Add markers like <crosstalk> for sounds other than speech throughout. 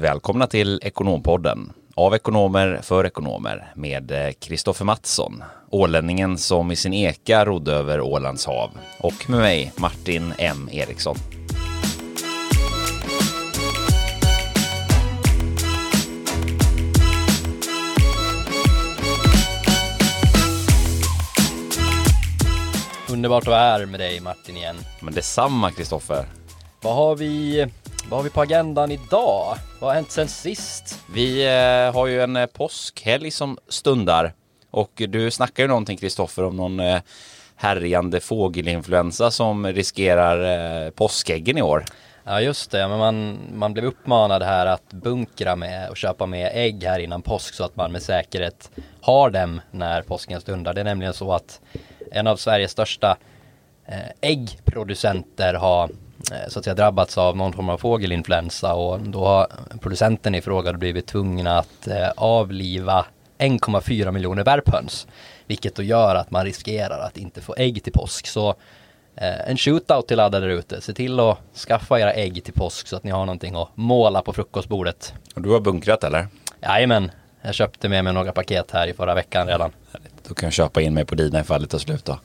Välkomna till Ekonompodden. Av ekonomer för ekonomer med Kristoffer Mattsson, ålänningen som i sin eka rodde över Ålands hav. Och med mig, Martin M Eriksson. Underbart att vara här med dig Martin igen. Men detsamma Kristoffer. Vad har vi vad har vi på agendan idag? Vad har hänt sen sist? Vi eh, har ju en eh, påskhelg som stundar och du snackar ju någonting Kristoffer om någon eh, härjande fågelinfluensa som riskerar eh, påskäggen i år. Ja just det, men man, man blev uppmanad här att bunkra med och köpa med ägg här innan påsk så att man med säkerhet har dem när påsken stundar. Det är nämligen så att en av Sveriges största eh, äggproducenter har så att säga drabbats av någon form av fågelinfluensa och då har producenten i fråga blivit tvungna att eh, avliva 1,4 miljoner värphöns. Vilket då gör att man riskerar att inte få ägg till påsk. Så eh, en shootout till alla där ute. Se till att skaffa era ägg till påsk så att ni har någonting att måla på frukostbordet. Och du har bunkrat eller? Jajamän, jag köpte med mig några paket här i förra veckan redan. Då kan jag köpa in mig på dina ifall det tar slut då.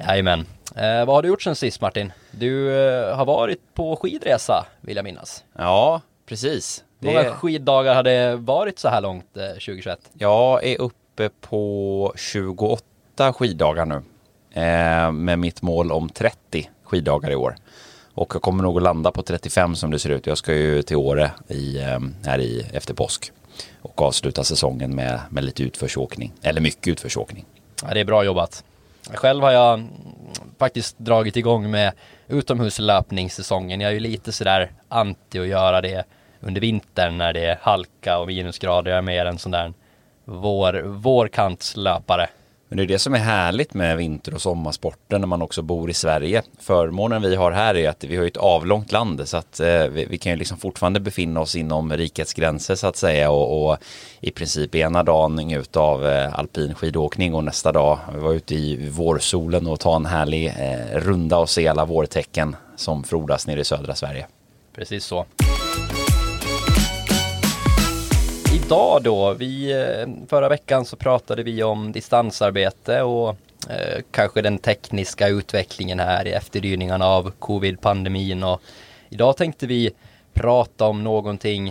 Jajamän. Eh, vad har du gjort sen sist Martin? Du eh, har varit på skidresa vill jag minnas. Ja, precis. Hur många skiddagar har det varit så här långt eh, 2021? Jag är uppe på 28 skiddagar nu. Eh, med mitt mål om 30 skiddagar i år. Och jag kommer nog att landa på 35 som det ser ut. Jag ska ju till Åre i, eh, här i, efter påsk. Och avsluta säsongen med, med lite utförsåkning. Eller mycket utförsåkning. Ja, det är bra jobbat. Själv har jag faktiskt dragit igång med utomhuslöpningssäsongen. Jag är ju lite sådär anti att göra det under vintern när det är halka och minusgrader. Jag är mer en sån där vår, vårkantslöpare. Men det är det som är härligt med vinter och sommarsporten när man också bor i Sverige. Förmånen vi har här är att vi har ett avlångt land så att eh, vi, vi, kan ju liksom fortfarande befinna oss inom rikets gränser så att säga och, och i princip ena dagen utav av eh, alpin skidåkning och nästa dag vi var ute i vårsolen och ta en härlig eh, runda och se alla vårtecken som frodas nere i södra Sverige. Precis så idag då? Vi, eh, förra veckan så pratade vi om distansarbete och eh, kanske den tekniska utvecklingen här i efterdyningarna av covid-pandemin och idag tänkte vi prata om någonting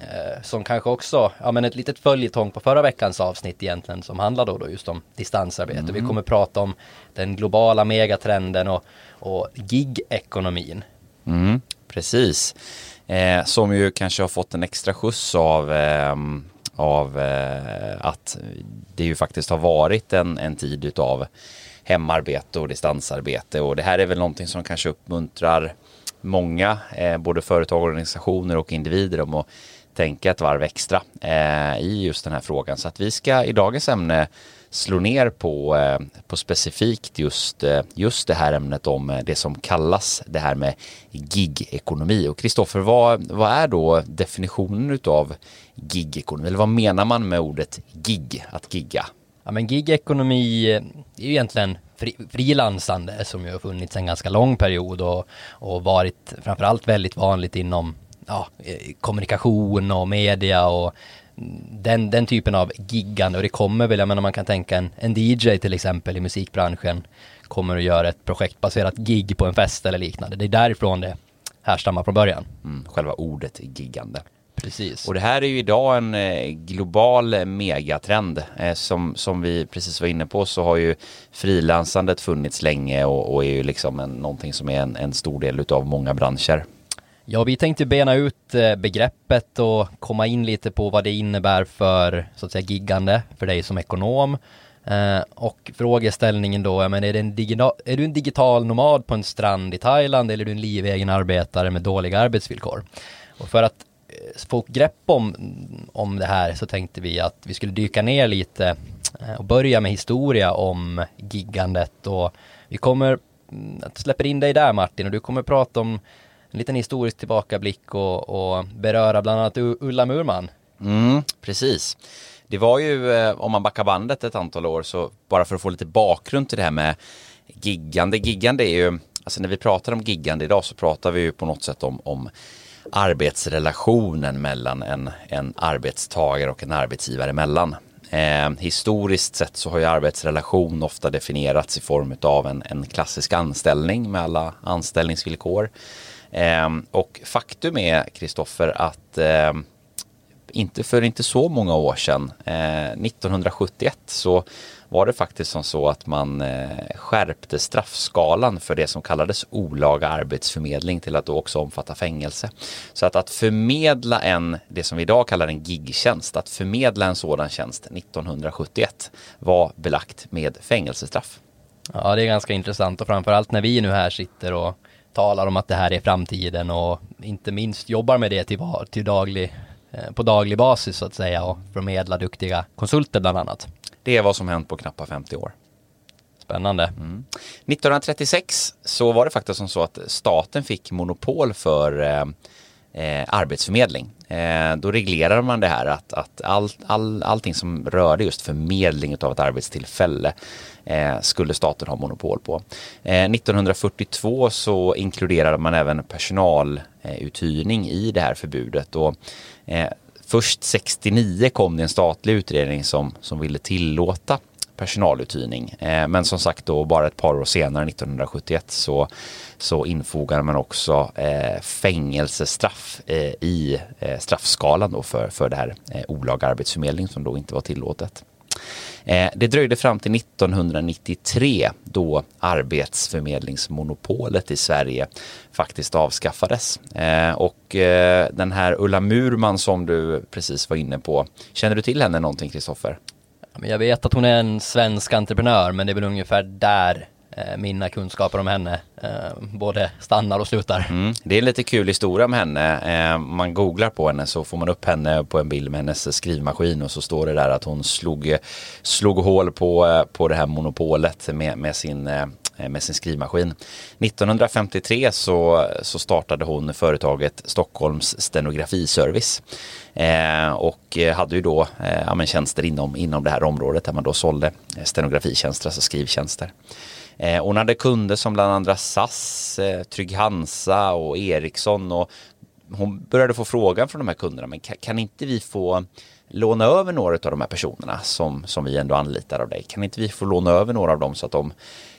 eh, som kanske också, ja men ett litet följetong på förra veckans avsnitt egentligen som handlade då, just om distansarbete. Mm. Vi kommer prata om den globala megatrenden och, och gig-ekonomin. Mm, precis. Eh, som ju kanske har fått en extra skjuts av, eh, av eh, att det ju faktiskt har varit en, en tid utav hemarbete och distansarbete och det här är väl någonting som kanske uppmuntrar många, eh, både företag, organisationer och individer om att tänka ett varv extra eh, i just den här frågan. Så att vi ska i dagens ämne slå ner på, eh, på specifikt just, eh, just det här ämnet om eh, det som kallas det här med gig-ekonomi. Och Kristoffer, vad, vad är då definitionen av gig-ekonomi? Eller vad menar man med ordet gig, att gigga? Ja men gig-ekonomi eh, är ju egentligen fri, frilansande som ju har funnits en ganska lång period och, och varit framförallt väldigt vanligt inom ja, eh, kommunikation och media och den, den typen av giggande och det kommer väl, jag menar man kan tänka en, en DJ till exempel i musikbranschen kommer att göra ett projektbaserat gig på en fest eller liknande. Det är därifrån det härstammar från början. Mm, själva ordet giggande. Precis. Och det här är ju idag en eh, global megatrend. Eh, som, som vi precis var inne på så har ju frilansandet funnits länge och, och är ju liksom en, någonting som är en, en stor del utav många branscher. Ja, vi tänkte bena ut eh, begreppet och komma in lite på vad det innebär för så att säga giggande för dig som ekonom. Eh, och frågeställningen då, men är, det en digital, är du en digital nomad på en strand i Thailand eller är du en livegen arbetare med dåliga arbetsvillkor? Och för att eh, få grepp om, om det här så tänkte vi att vi skulle dyka ner lite eh, och börja med historia om giggandet och vi kommer, mm, att släpper in dig där Martin och du kommer prata om en liten historisk tillbakablick och, och beröra bland annat Ulla Murman. Mm, precis. Det var ju, eh, om man backar bandet ett antal år, så bara för att få lite bakgrund till det här med giggande. Giggande är ju, alltså när vi pratar om giggande idag så pratar vi ju på något sätt om, om arbetsrelationen mellan en, en arbetstagare och en arbetsgivare emellan. Eh, historiskt sett så har ju arbetsrelation ofta definierats i form av en, en klassisk anställning med alla anställningsvillkor. Ehm, och faktum är, Kristoffer, att ehm, inte för inte så många år sedan, eh, 1971, så var det faktiskt som så att man eh, skärpte straffskalan för det som kallades olaga arbetsförmedling till att då också omfatta fängelse. Så att, att förmedla en, det som vi idag kallar en gigtjänst, att förmedla en sådan tjänst 1971 var belagt med fängelsestraff. Ja, det är ganska intressant och framförallt när vi nu här sitter och talar om att det här är framtiden och inte minst jobbar med det till, till daglig, eh, på daglig basis så att säga och förmedla duktiga konsulter bland annat. Det är vad som hänt på knappt 50 år. Spännande. Mm. 1936 så var det faktiskt som så att staten fick monopol för eh, eh, arbetsförmedling. Eh, då reglerade man det här att, att all, all, allting som rörde just förmedling av ett arbetstillfälle eh, skulle staten ha monopol på. Eh, 1942 så inkluderade man även personaluthyrning i det här förbudet och eh, Först 69 kom det en statlig utredning som, som ville tillåta personaluthyrning. Eh, men som sagt då bara ett par år senare, 1971, så, så infogade man också eh, fängelsestraff eh, i eh, straffskalan då för, för det här eh, olaga arbetsförmedling som då inte var tillåtet. Eh, det dröjde fram till 1993 då arbetsförmedlingsmonopolet i Sverige faktiskt avskaffades. Eh, och eh, den här Ulla Murman som du precis var inne på, känner du till henne någonting Kristoffer? Jag vet att hon är en svensk entreprenör men det är väl ungefär där eh, mina kunskaper om henne eh, både stannar och slutar. Mm. Det är en lite kul historia om henne. Eh, man googlar på henne så får man upp henne på en bild med hennes skrivmaskin och så står det där att hon slog, slog hål på, eh, på det här monopolet med, med sin eh, Eh, med sin skrivmaskin. 1953 så, så startade hon företaget Stockholms stenografiservice eh, och eh, hade ju då eh, ja, tjänster inom, inom det här området där man då sålde eh, stenografitjänster, alltså skrivtjänster. Eh, hon hade kunder som bland andra SAS, eh, Trygg Hansa och Ericsson och hon började få frågan från de här kunderna, men kan, kan inte vi få låna över några av de här personerna som, som vi ändå anlitar av dig? Kan inte vi få låna över några av dem så att de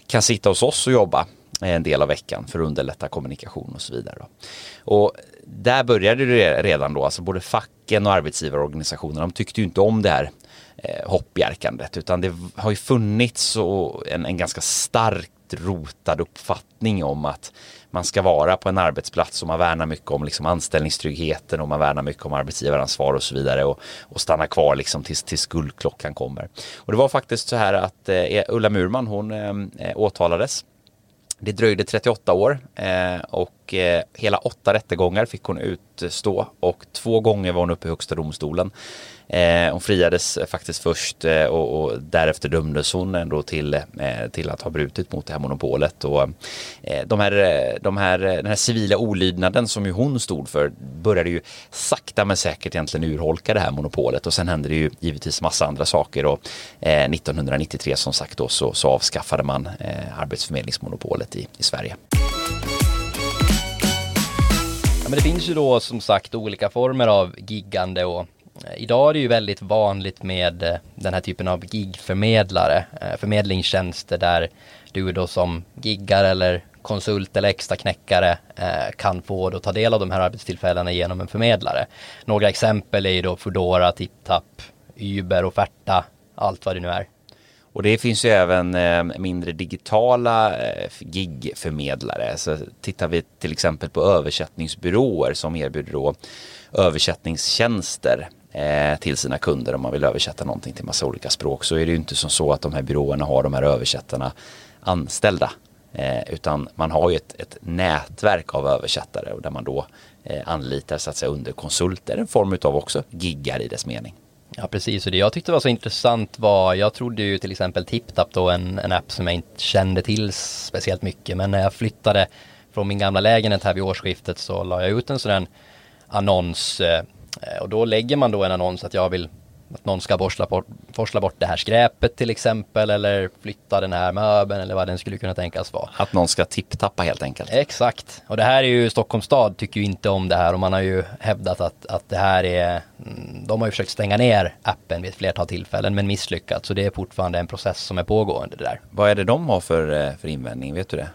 kan sitta hos oss och jobba en del av veckan för att underlätta kommunikation och så vidare. Då. Och där började det redan då, alltså både facken och arbetsgivarorganisationerna, de tyckte ju inte om det här eh, hoppjerkandet utan det har ju funnits en, en ganska starkt rotad uppfattning om att man ska vara på en arbetsplats och man värnar mycket om liksom anställningstryggheten och man värnar mycket om arbetsgivaransvar och så vidare och, och stanna kvar liksom tills, tills guldklockan kommer. Och det var faktiskt så här att eh, e- Ulla Murman hon eh, eh åtalades det dröjde 38 år eh, och eh, hela åtta rättegångar fick hon utstå och två gånger var hon uppe i Högsta domstolen. Eh, hon friades eh, faktiskt först eh, och, och, därefter dömdes hon ändå till, eh, till att ha brutit mot det här monopolet. Och, eh, de här, eh, de här, eh, den här civila olydnaden som ju hon stod för började ju sakta men säkert egentligen urholka det här monopolet och sen hände det ju givetvis massa andra saker och 1993 som sagt då så, så avskaffade man arbetsförmedlingsmonopolet i, i Sverige. Men det finns ju då som sagt olika former av giggande och Eh, idag är det ju väldigt vanligt med eh, den här typen av gigförmedlare, eh, förmedlingstjänster där du då som giggar eller konsult eller extra knäckare kan få då ta del av de här arbetstillfällena genom en förmedlare. Några exempel är ju då Foodora, TipTap, Uber, Offerta, allt vad det nu är. Och det finns ju även mindre digitala gigförmedlare. Så tittar vi till exempel på översättningsbyråer som erbjuder då översättningstjänster Eh, till sina kunder om man vill översätta någonting till massa olika språk så är det ju inte som så att de här byråerna har de här översättarna anställda. Eh, utan man har ju ett, ett, nätverk av översättare och där man då eh, anlitar så att säga underkonsulter, en form av också giggar i dess mening. Ja precis, och det jag tyckte var så intressant var, jag trodde ju till exempel TipTap då en, en app som jag inte kände till speciellt mycket, men när jag flyttade från min gamla lägenhet här vid årsskiftet så la jag ut en sån annons eh, och då lägger man då en annons att jag vill att någon ska forsla bort, forsla bort det här skräpet till exempel eller flytta den här möbeln eller vad den skulle kunna tänkas vara. Att någon ska tipptappa helt enkelt. Exakt, och det här är ju Stockholms stad tycker ju inte om det här och man har ju hävdat att, att det här är, mm, de har ju försökt stänga ner appen vid ett flertal tillfällen men misslyckats så det är fortfarande en process som är pågående det där. Vad är det de har för, eh, för invändning, vet du det?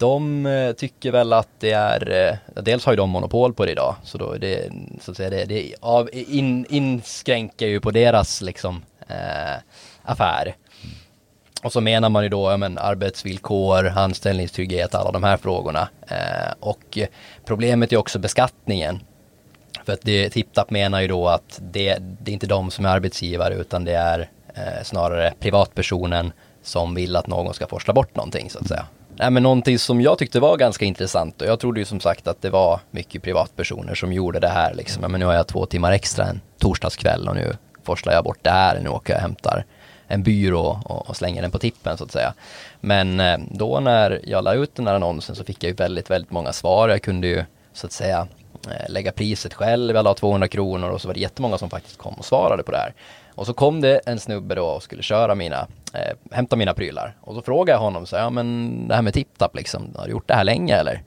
De eh, tycker väl att det är, eh, dels har ju de monopol på det idag, så då är det, så att säga, det, det av, in, inskränker ju på deras liksom eh, affär. Och så menar man ju då, ja, men arbetsvillkor, anställningstrygghet, alla de här frågorna. Eh, och problemet är också beskattningen. För att det, TipTap menar ju då att det, det är inte de som är arbetsgivare utan det är eh, snarare privatpersonen som vill att någon ska forsla bort någonting så att säga. Nej, men någonting som jag tyckte var ganska intressant och jag trodde ju som sagt att det var mycket privatpersoner som gjorde det här liksom. Men nu har jag två timmar extra en torsdagskväll och nu forslar jag bort det här. Nu åker jag och hämtar en byrå och, och slänger den på tippen så att säga. Men eh, då när jag la ut den här annonsen så fick jag ju väldigt, väldigt många svar. Jag kunde ju så att säga eh, lägga priset själv, jag la 200 kronor och så var det jättemånga som faktiskt kom och svarade på det här. Och så kom det en snubbe då och skulle köra mina, eh, hämta mina prylar. Och så frågade jag honom så ja men det här med TipTap liksom, har du gjort det här länge eller?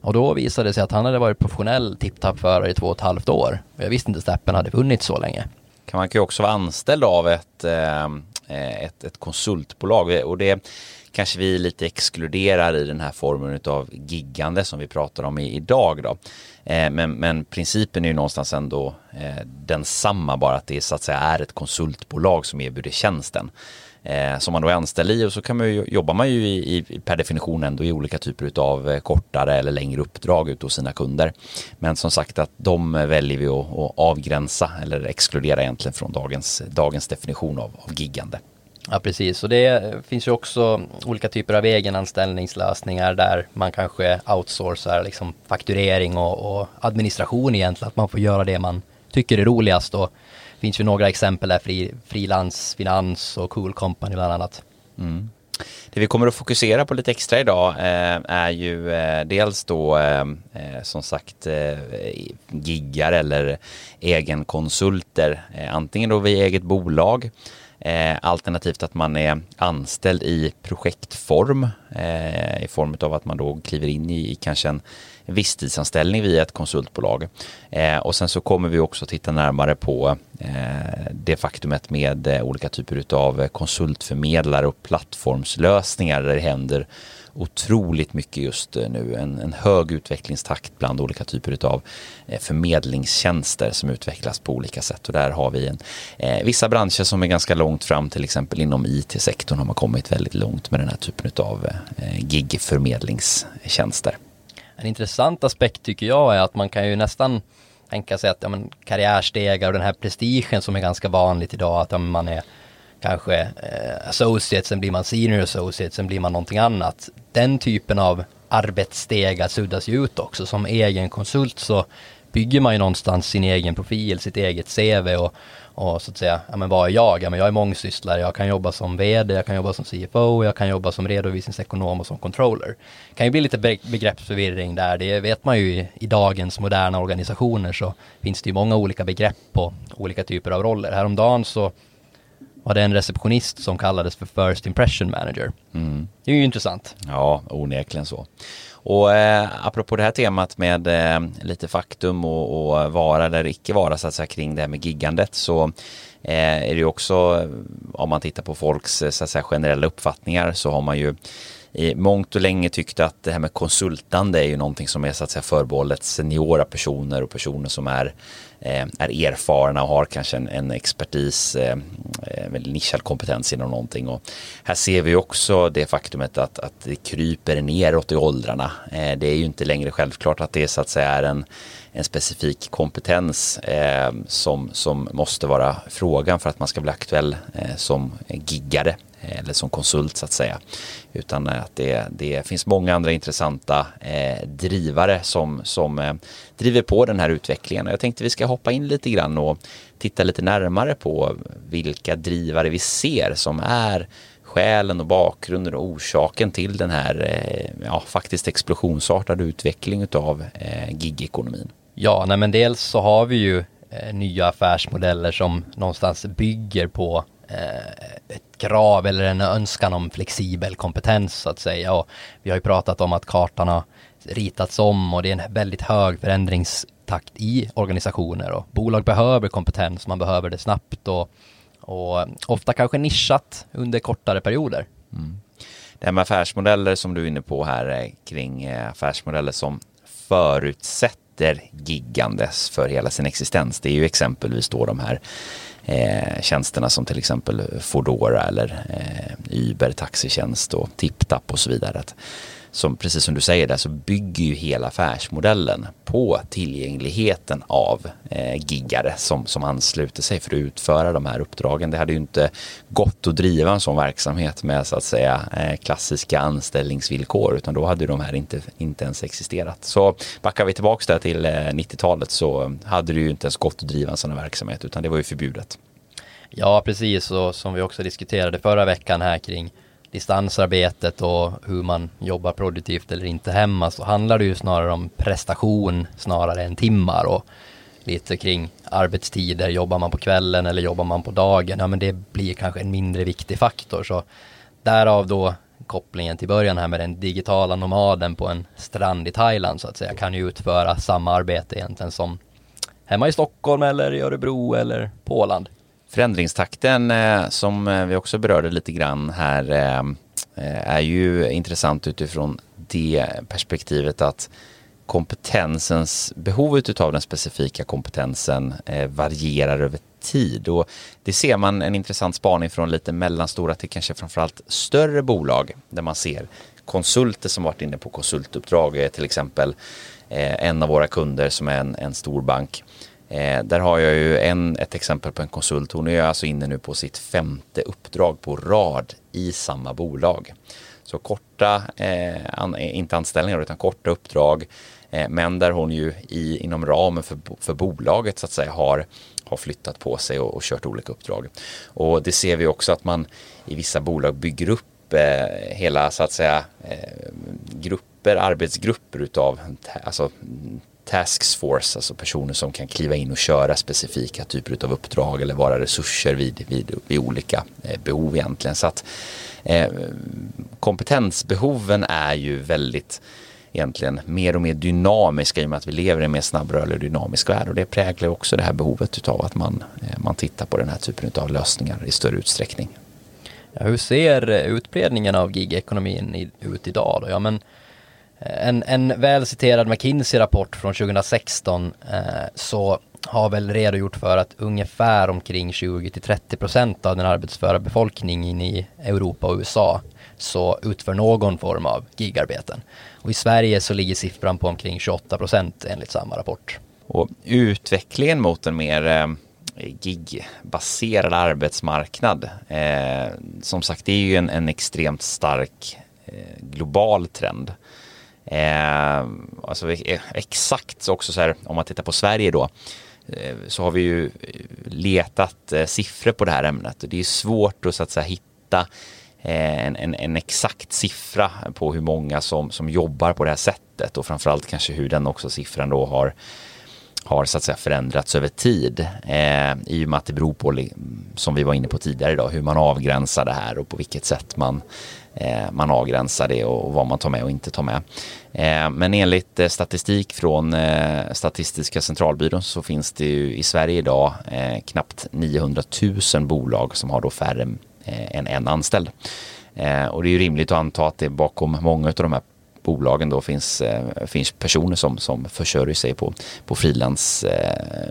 Och då visade det sig att han hade varit professionell TipTap-förare i två och ett halvt år. Och jag visste inte att appen hade funnits så länge. Kan man kan ju också vara anställd av ett, eh, eh ett, ett konsultbolag och det kanske vi lite exkluderar i den här formen av giggande som vi pratar om idag då. Eh, men, men principen är ju någonstans ändå eh, densamma, bara att det så att säga är ett konsultbolag som erbjuder tjänsten. Eh, som man då är anställd i och så kan man ju, jobbar man ju i, i, per definition ändå i olika typer av eh, kortare eller längre uppdrag ute hos sina kunder. Men som sagt att de eh, väljer vi att, att avgränsa eller exkludera egentligen från dagens, dagens definition av, av giggande. Ja precis, och det finns ju också olika typer av egenanställningslösningar där man kanske outsourcar liksom fakturering och, och, administration egentligen, att man får göra det man tycker är roligast och det finns ju några exempel där, fri, Frilansfinans och Cool Company bland annat. Mm. Det vi kommer att fokusera på lite extra idag eh, är ju eh, dels då eh, eh som sagt eh, giggar eller egenkonsulter, eh, antingen då vid eget bolag Eh, alternativt att man är anställd i projektform eh, i form av att man då kliver in i, i kanske en visstidsanställning via ett konsultbolag. Eh, och sen så kommer vi också titta närmare på eh, det faktumet med eh, olika typer av konsultförmedlare och plattformslösningar där det händer otroligt mycket just eh, nu. En, en hög utvecklingstakt bland olika typer av eh, förmedlingstjänster som utvecklas på olika sätt. Och där har vi en, eh, vissa branscher som är ganska långt fram, till exempel inom IT-sektorn har man kommit väldigt långt med den här typen av eh, gigförmedlingstjänster. En intressant aspekt tycker jag är att man kan ju nästan tänka sig att ja, men, karriärstegar och den här prestigen som är ganska vanligt idag, att ja, man är kanske eh, associate, sen blir man senior associate, sen blir man någonting annat. Den typen av arbetsstegar suddas ju ut också. Som egen konsult så bygger man ju någonstans sin egen profil, sitt eget CV och, och så att säga, ja men vad är jag? Ja men jag är mångsysslare, jag kan jobba som VD, jag kan jobba som CFO, jag kan jobba som redovisningsekonom och som controller. Det kan ju bli lite begreppsförvirring där, det vet man ju i, i dagens moderna organisationer så finns det ju många olika begrepp och olika typer av roller. Häromdagen så var det en receptionist som kallades för First Impression Manager. Mm. Det är ju intressant. Ja, onekligen så. Och eh, apropå det här temat med eh, lite faktum och, och, vara eller icke vara så att säga kring det här med giggandet så eh, är det ju också om man tittar på folks så att säga, generella uppfattningar så har man ju i mångt och länge tyckt att det här med konsultande är ju någonting som är så att säga förbehållet seniora personer och personer som är Eh, Eh, är erfarna och har kanske en, en expertis, eh, eh nischad kompetens inom någonting. Och här ser vi också det faktumet att, att det kryper neråt i åldrarna. Eh, det är ju inte längre självklart att det så att säga är en, en specifik kompetens eh, som, som måste vara frågan för att man ska bli aktuell eh, som giggare eh, eller som konsult så att säga. Utan att det, det finns många andra intressanta eh, drivare som, som eh, driver på den här utvecklingen. Jag tänkte vi ska hoppa in lite grann och titta lite närmare på vilka drivare vi ser som är skälen och bakgrunden och orsaken till den här eh, ja, faktiskt explosionsartade utveckling av eh, gigekonomin. Ja, nej men dels så har vi ju eh, nya affärsmodeller som någonstans bygger på eh, ett krav eller en önskan om flexibel kompetens så att säga. Och vi har ju pratat om att kartan har ritats om och det är en väldigt hög förändringstakt i organisationer och bolag behöver kompetens, man behöver det snabbt och, och eh, ofta kanske nischat under kortare perioder. Mm. Det här med affärsmodeller som du är inne på här eh, kring eh, affärsmodeller som förutsätter giggandes för hela sin existens. Det är ju exempelvis då de här eh, tjänsterna som till exempel Foodora eller eh, Uber taxitjänst och TipTap och så vidare. Att som precis som du säger där så bygger ju hela affärsmodellen på tillgängligheten av eh, giggare som, som ansluter sig för att utföra de här uppdragen. Det hade ju inte gått att driva en sån verksamhet med så att säga eh, klassiska anställningsvillkor utan då hade de här inte, inte ens existerat. Så backar vi tillbaks där till eh, 90-talet så hade det ju inte ens gått att driva en sån här verksamhet utan det var ju förbjudet. Ja, precis och som vi också diskuterade förra veckan här kring distansarbetet och hur man jobbar produktivt eller inte hemma så handlar det ju snarare om prestation snarare än timmar och lite kring arbetstider. Jobbar man på kvällen eller jobbar man på dagen? Ja, men det blir kanske en mindre viktig faktor. Så därav då kopplingen till början här med den digitala nomaden på en strand i Thailand så att säga kan ju utföra samma arbete egentligen som hemma i Stockholm eller i Örebro eller på Åland. Förändringstakten eh, som eh, vi också berörde lite grann här eh, är ju intressant utifrån det perspektivet att kompetensens, behovet av den specifika kompetensen varierar över tid. Och det ser man en intressant spaning från lite mellanstora till kanske framförallt större bolag där man ser konsulter som varit inne på konsultuppdrag, till exempel en av våra kunder som är en, en stor bank. Eh, där har jag ju en, ett exempel på en konsult. Hon är alltså inne nu på sitt femte uppdrag på rad i samma bolag. Så korta, eh, an, eh, inte anställningar utan korta uppdrag. Eh, men där hon ju i, inom ramen för, för bolaget så att säga har, har flyttat på sig och, och kört olika uppdrag. Och det ser vi också att man i vissa bolag bygger upp eh, hela så att säga eh, grupper, arbetsgrupper utav alltså, tasks alltså personer som kan kliva in och köra specifika typer av uppdrag eller vara resurser vid, vid, vid olika eh, behov egentligen. Så att eh, kompetensbehoven är ju väldigt egentligen mer och mer dynamiska i och med att vi lever i en mer snabbrörlig och dynamisk värld och det präglar också det här behovet utav att man, eh, man tittar på den här typen av lösningar i större utsträckning. Ja, hur ser eh, utbredningen av gigekonomin ut idag då? Ja, men en, en väl citerad McKinsey-rapport från 2016 eh, så har väl redogjort för att ungefär omkring 20-30% av den arbetsföra befolkningen i Europa och USA så utför någon form av gigarbeten. Och i Sverige så ligger siffran på omkring 28% enligt samma rapport. Och utvecklingen mot en mer eh, gigbaserad arbetsmarknad, eh, som sagt det är ju en, en extremt stark eh, global trend. Eh, alltså eh, exakt också så här om man tittar på Sverige då eh, så har vi ju eh, letat eh, siffror på det här ämnet. Det är svårt att, så att säga, hitta eh, en, en, en, exakt siffra på hur många som, som jobbar på det här sättet. Och framförallt kanske hur den också siffran då har har så att säga förändrats över tid. Eh, i och med att det beror på, som vi var inne på tidigare idag, hur man avgränsar det här och på vilket sätt man Eh, man avgränsar det och vad man tar med och inte tar med. Eh, men enligt eh, statistik från Statistiska centralbyrån så finns det ju i Sverige idag knappt 900 000 bolag som har då färre än en anställd. Och det är ju rimligt att anta att det bakom många av de här bolagen då finns, finns personer som, som försörjer sig på, på frilans,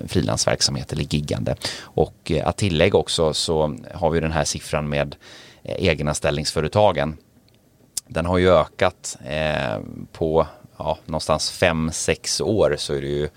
frilansverksamhet eller giggande. Och att tillägga också så har vi den här siffran med Eh, egenanställningsföretagen. Den har ju ökat eh, på ja, någonstans 5-6 år så är det ju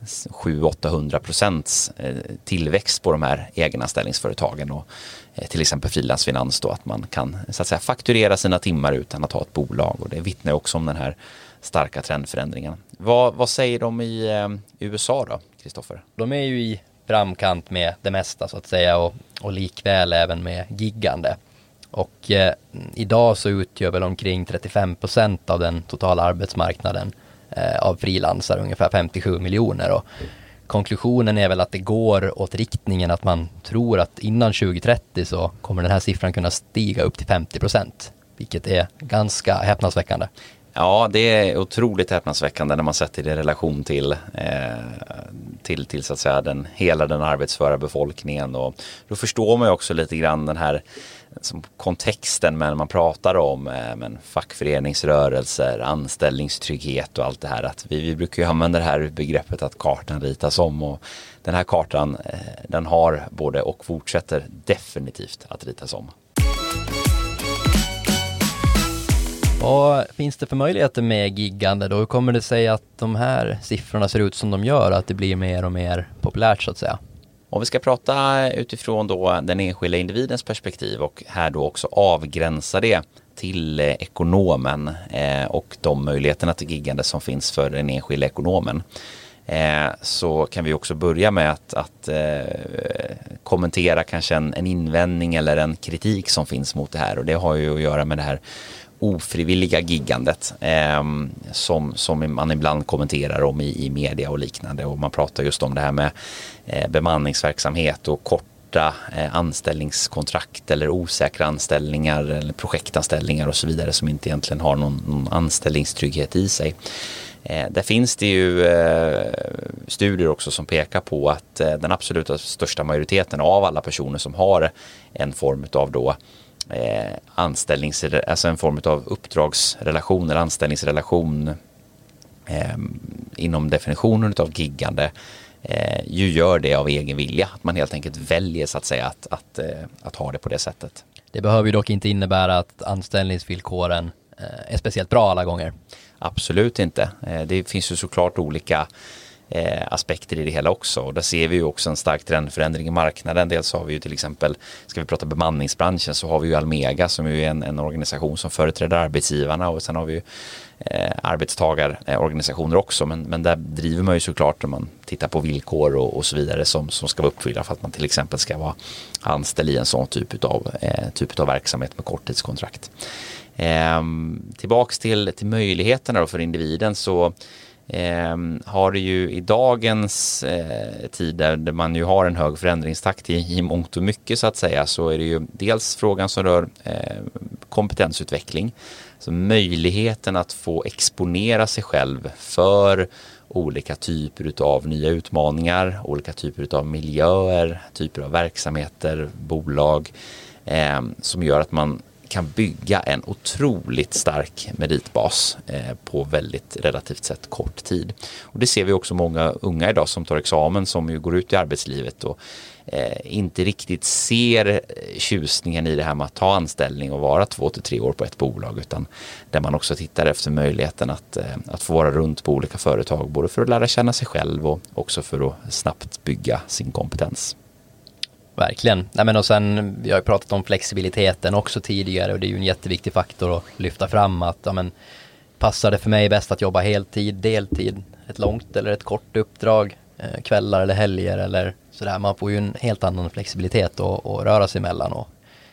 700-800 procents eh, tillväxt på de här egenanställningsföretagen och eh, till exempel frilansfinans då att man kan så att säga fakturera sina timmar utan att ha ett bolag och det vittnar också om den här starka trendförändringen. Vad, vad säger de i eh, USA då, Kristoffer? De är ju i framkant med det mesta så att säga och, och likväl även med giggande. Och eh, idag så utgör väl omkring 35 procent av den totala arbetsmarknaden eh, av frilansare, ungefär 57 miljoner. Och konklusionen är väl att det går åt riktningen att man tror att innan 2030 så kommer den här siffran kunna stiga upp till 50 procent, vilket är ganska häpnadsväckande. Ja, det är otroligt häpnadsväckande när man sätter det i relation till, eh, till, till så att säga den, hela den arbetsföra befolkningen. Och då förstår man ju också lite grann den här som kontexten när man pratar om eh, men fackföreningsrörelser, anställningstrygghet och allt det här. Att vi, vi brukar ju använda det här begreppet att kartan ritas om och den här kartan eh, den har både och fortsätter definitivt att ritas om. Vad finns det för möjligheter med giggande då? Hur kommer det sig att de här siffrorna ser ut som de gör, att det blir mer och mer populärt så att säga? Om vi ska prata utifrån då den enskilda individens perspektiv och här då också avgränsa det till eh, ekonomen eh, och de möjligheterna till giggande som finns för den enskilda ekonomen. Eh, så kan vi också börja med att, att kommentera kanske en, en invändning eller en kritik som finns mot det här och det har ju att göra med det här ofrivilliga giggandet eh, som, som man ibland kommenterar om i, i media och liknande och man pratar just om det här med eh, bemanningsverksamhet och korta eh, anställningskontrakt eller osäkra anställningar eller projektanställningar och så vidare som inte egentligen har någon, någon anställningstrygghet i sig. Eh, där finns det ju eh, studier också som pekar på att eh, den absoluta största majoriteten av alla personer som har en form av då eh, anställnings, alltså en form av uppdragsrelation eller anställningsrelation eh, inom definitionen av giggande eh, ju gör det av egen vilja. Att man helt enkelt väljer så att säga att, att, eh, att ha det på det sättet. Det behöver ju dock inte innebära att anställningsvillkoren eh, är speciellt bra alla gånger. Absolut inte. Eh, det finns ju såklart olika eh, aspekter i det hela också. Och där ser vi ju också en stark trendförändring i marknaden. Dels har vi ju till exempel, ska vi prata bemanningsbranschen så har vi ju Almega som är en, en organisation som företräder arbetsgivarna och sen har vi ju eh, arbetstagarorganisationer också. Men, men där driver man ju såklart när man tittar på villkor och, och så vidare som, som ska vara uppfyllda för att man till exempel ska vara anställd i en sån typ av, eh, typ av verksamhet med korttidskontrakt. Eh, tillbaks till, till möjligheterna då för individen så eh, har det ju i dagens eh, tid där man ju har en hög förändringstakt i, i mångt och mycket så att säga så är det ju dels frågan som rör eh, kompetensutveckling. Så möjligheten att få exponera sig själv för olika typer av nya utmaningar, olika typer av miljöer, typer av verksamheter, bolag eh, som gör att man kan bygga en otroligt stark meritbas eh, på väldigt relativt sett kort tid. Och det ser vi också många unga idag som tar examen som ju går ut i arbetslivet och eh, inte riktigt ser eh, tjusningen i det här med att ta anställning och vara två till tre år på ett bolag utan där man också tittar efter möjligheten att, att få vara runt på olika företag både för att lära känna sig själv och också för att snabbt bygga sin kompetens. Verkligen. Nej, men och sen, vi har ju pratat om flexibiliteten också tidigare och det är ju en jätteviktig faktor att lyfta fram att ja, men, passar det för mig bäst att jobba heltid, deltid, ett långt eller ett kort uppdrag, eh, kvällar eller helger eller sådär. Man får ju en helt annan flexibilitet att, att röra sig mellan och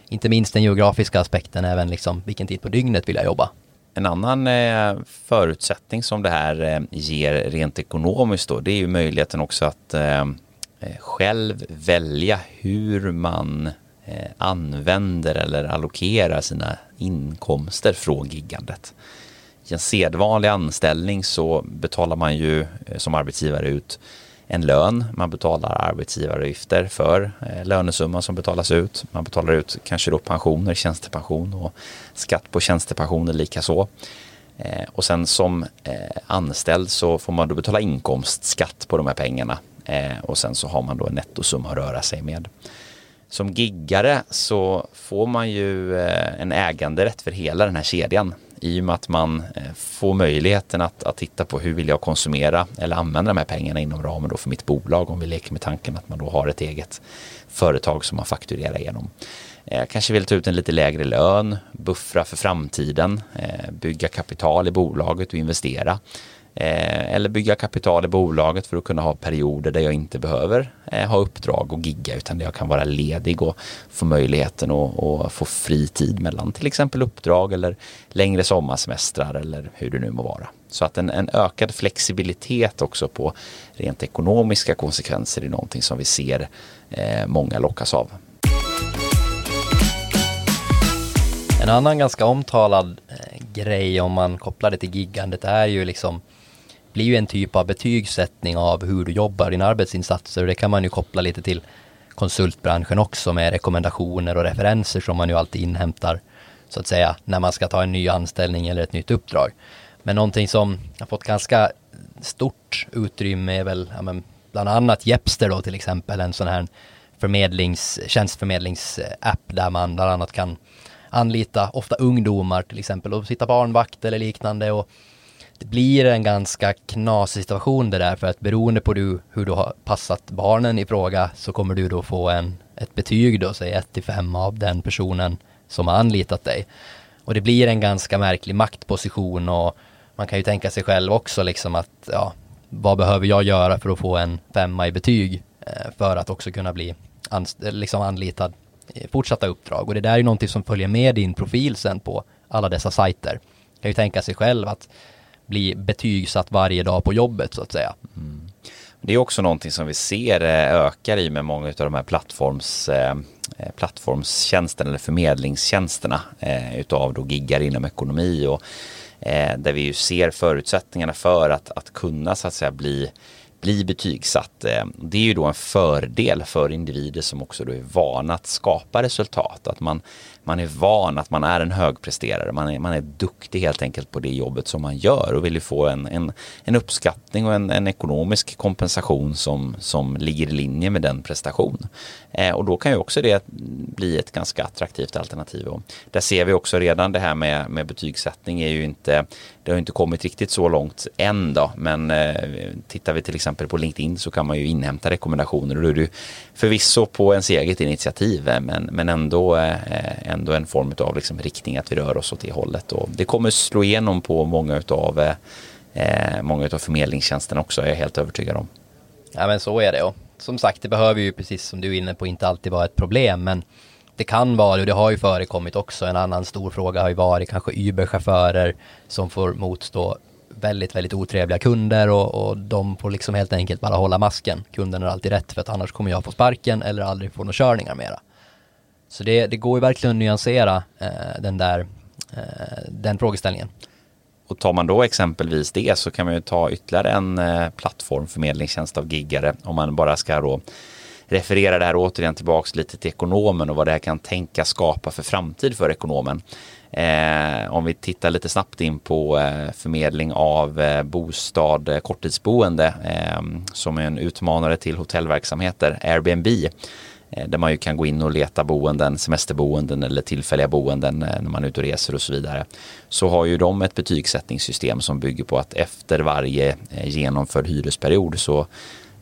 inte minst den geografiska aspekten, även liksom vilken tid på dygnet vill jag jobba. En annan eh, förutsättning som det här eh, ger rent ekonomiskt då, det är ju möjligheten också att Eh, Eh, själv välja hur man eh, använder eller allokerar sina inkomster från giggandet. I en sedvanlig anställning så betalar man ju eh, som arbetsgivare ut en lön, man betalar arbetsgivaravgifter för lönesumman som betalas ut. Man betalar ut kanske då pensioner, tjänstepension och skatt på tjänstepensioner likaså. Och sen som anställd så får man då betala inkomstskatt på de här pengarna Eh, och sen så har man då en nettosumma att röra sig med. Som giggare så får man ju eh, en äganderätt för hela den här kedjan i och med att man eh, får möjligheten att, att titta på hur vill jag konsumera eller använda de här pengarna inom ramen då för mitt bolag om vi leker med tanken att man då har ett eget företag som man fakturerar igenom. Eh, kanske vill ta ut en lite lägre lön, buffra för framtiden, eh, bygga kapital i bolaget och investera. Eh, eller bygga kapital i bolaget för att kunna ha perioder där jag inte behöver eh, ha uppdrag och gigga utan där jag kan vara ledig och få möjligheten att få fri tid mellan till exempel uppdrag eller längre sommarsemestrar eller hur det nu må vara. Så att en, en ökad flexibilitet också på rent ekonomiska konsekvenser är någonting som vi ser eh, många lockas av. En annan ganska omtalad eh, grej om man kopplar det till giggandet är ju liksom blir ju en typ av betygssättning av hur du jobbar, dina arbetsinsatser. Det kan man ju koppla lite till konsultbranschen också med rekommendationer och referenser som man ju alltid inhämtar så att säga när man ska ta en ny anställning eller ett nytt uppdrag. Men någonting som har fått ganska stort utrymme är väl ja, men bland annat Jepster då till exempel, en sån här förmedlings, tjänstförmedlingsapp där man bland annat kan anlita ofta ungdomar till exempel och sitta barnvakt eller liknande och det blir en ganska knasig situation det där för att beroende på du, hur du har passat barnen i fråga så kommer du då få en, ett betyg då, säg 1 till 5 av den personen som har anlitat dig. Och det blir en ganska märklig maktposition och man kan ju tänka sig själv också liksom att ja, vad behöver jag göra för att få en femma i betyg eh, för att också kunna bli liksom anlitad i fortsatta uppdrag och det där är ju någonting som följer med din profil sen på alla dessa sajter. Man kan ju tänka sig själv att bli betygsatt varje dag på jobbet så att säga. Mm. Det är också någonting som vi ser eh, ökar i med många av de här plattforms, eh, eh, plattformstjänsterna eller förmedlingstjänsterna utav då giggar inom ekonomi och där vi ju ser förutsättningarna för att, att kunna så att säga bli bli betygsatt. Det är ju då en fördel för individer som också då är vana att skapa resultat. Att man man är van att man är en högpresterare. Man är, man är duktig helt enkelt på det jobbet som man gör och vill ju få en, en, en uppskattning och en, en ekonomisk kompensation som, som ligger i linje med den prestation. Eh, och då kan ju också det bli ett ganska attraktivt alternativ. Och där ser vi också redan det här med, med betygssättning är ju inte, det har inte kommit riktigt så långt än då, men eh, tittar vi till exempel på LinkedIn så kan man ju inhämta rekommendationer och då är det förvisso på ens eget initiativ, eh, men, men ändå eh, ändå en form av liksom riktning att vi rör oss åt det hållet. Och det kommer slå igenom på många utav, eh, eh många utav förmedlingstjänsterna också, är jag helt övertygad om. Ja men så är det och som sagt det behöver ju precis som du är inne på inte alltid vara ett problem men det kan vara och det har ju förekommit också. En annan stor fråga har ju varit kanske Uber-chaufförer som får motstå väldigt, väldigt otrevliga kunder och, och de får liksom helt enkelt bara hålla masken. Kunden har alltid rätt för att annars kommer jag få sparken eller aldrig få några körningar mera. Så det, det går ju verkligen att nyansera eh, den där eh, den frågeställningen. Och tar man då exempelvis det så kan man ju ta ytterligare en eh, plattform förmedlingstjänst av giggare om man bara ska då referera det här återigen tillbaks lite till ekonomen och vad det här kan tänka skapa för framtid för ekonomen. Eh, om vi tittar lite snabbt in på eh, förmedling av eh, bostad, eh, korttidsboende eh, som är en utmanare till hotellverksamheter, Airbnb Eh, där man ju kan gå in och leta boenden, semesterboenden eller tillfälliga boenden eh, när man är ute och reser och så vidare. Så har ju de ett betygssättningssystem som bygger på att efter varje eh, genomförd hyresperiod så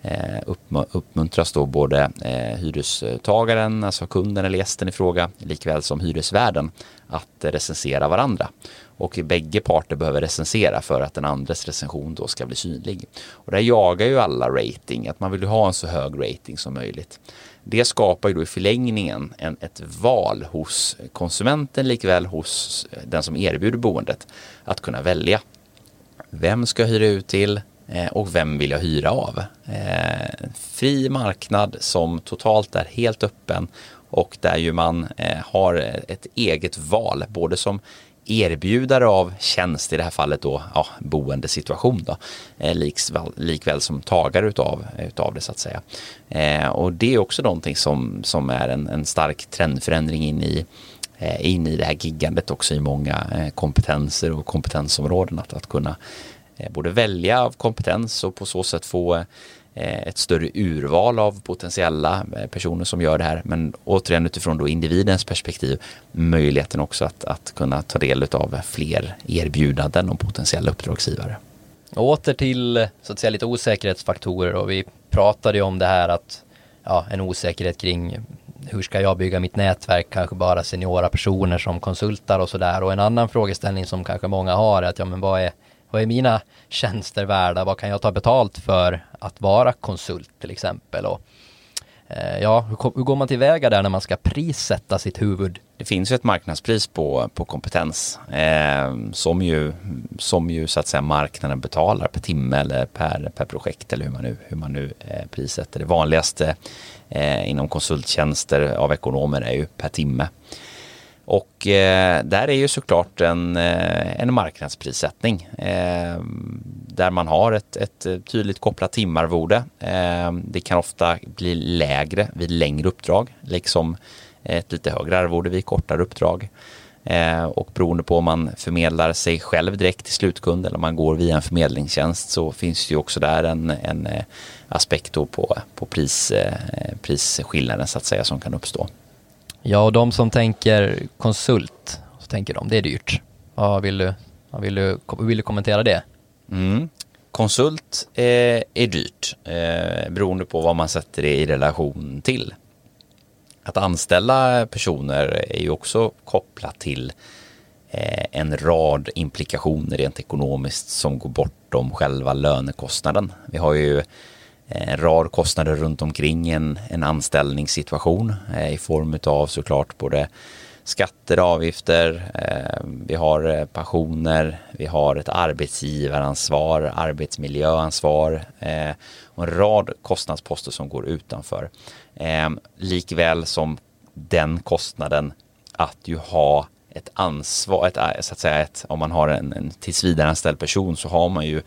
eh, uppmuntras då både eh, hyrestagaren, alltså kunden eller gästen i fråga, likväl som hyresvärden att recensera varandra. Och bägge parter behöver recensera för att den andres recension då ska bli synlig. Och där jagar ju alla rating, att man vill ha en så hög rating som möjligt. Det skapar ju då i förlängningen en, ett val hos konsumenten likväl hos den som erbjuder boendet att kunna välja. Vem ska jag hyra ut till eh, och vem vill jag hyra av? Eh, fri marknad som totalt är helt öppen och där ju man eh, har ett eget val både som erbjudare av tjänst, i det här fallet då ja, boendesituation då, eh, likväl, likväl som tagare utav, utav det så att säga. Eh, och det är också någonting som, som är en, en stark trendförändring in i eh, in i det här giggandet också i många eh, kompetenser och kompetensområden att, att kunna både välja av kompetens och på så sätt få Eh, ett större urval av potentiella eh, personer som gör det här. Men återigen utifrån då individens perspektiv möjligheten också att, att kunna ta del av fler erbjudanden om potentiella uppdragsgivare. åter till så att säga lite osäkerhetsfaktorer och vi pratade ju om det här att ja, en osäkerhet kring hur ska jag bygga mitt nätverk, kanske bara seniora personer som konsultar och sådär och en annan frågeställning som kanske många har är att ja men vad är vad är mina tjänster värda? Vad kan jag ta betalt för att vara konsult till exempel? Och, eh, ja, hur, hur går man tillväga där när man ska prissätta sitt huvud? Det finns ju ett marknadspris på, på kompetens eh, som, ju, som ju så att säga marknaden betalar per timme eller per, per projekt eller hur man nu, hur man nu eh, prissätter. Det vanligaste eh, inom konsulttjänster av ekonomer är ju per timme. Och eh, där är ju såklart en, eh, en marknadsprissättning eh, där man har ett, ett tydligt kopplat timarvode. Eh, det kan ofta bli lägre vid längre uppdrag, liksom ett lite högre arvode vid kortare uppdrag. Eh, och beroende på om man förmedlar sig själv direkt till slutkund eller om man går via en förmedlingstjänst så finns det ju också där en, en eh, aspekt på, på pris, eh, prisskillnaden så att säga som kan uppstå. Ja, och de som tänker konsult, så tänker de det är dyrt. Vad vill du, vad vill du, vill du kommentera det? Mm. Konsult är, är dyrt eh, beroende på vad man sätter det i relation till. Att anställa personer är ju också kopplat till eh, en rad implikationer rent ekonomiskt som går bortom själva lönekostnaden. Vi har ju Eh, en rad kostnader runt omkring en, en anställningssituation eh, i form av såklart både skatter avgifter, eh, vi har eh, pensioner, vi har ett arbetsgivaransvar, arbetsmiljöansvar eh, och en rad kostnadsposter som går utanför. Likväl som den kostnaden att ju ha ett ansvar, ett, så att säga ett, om man har en, en tillsvidareanställd person så har man ju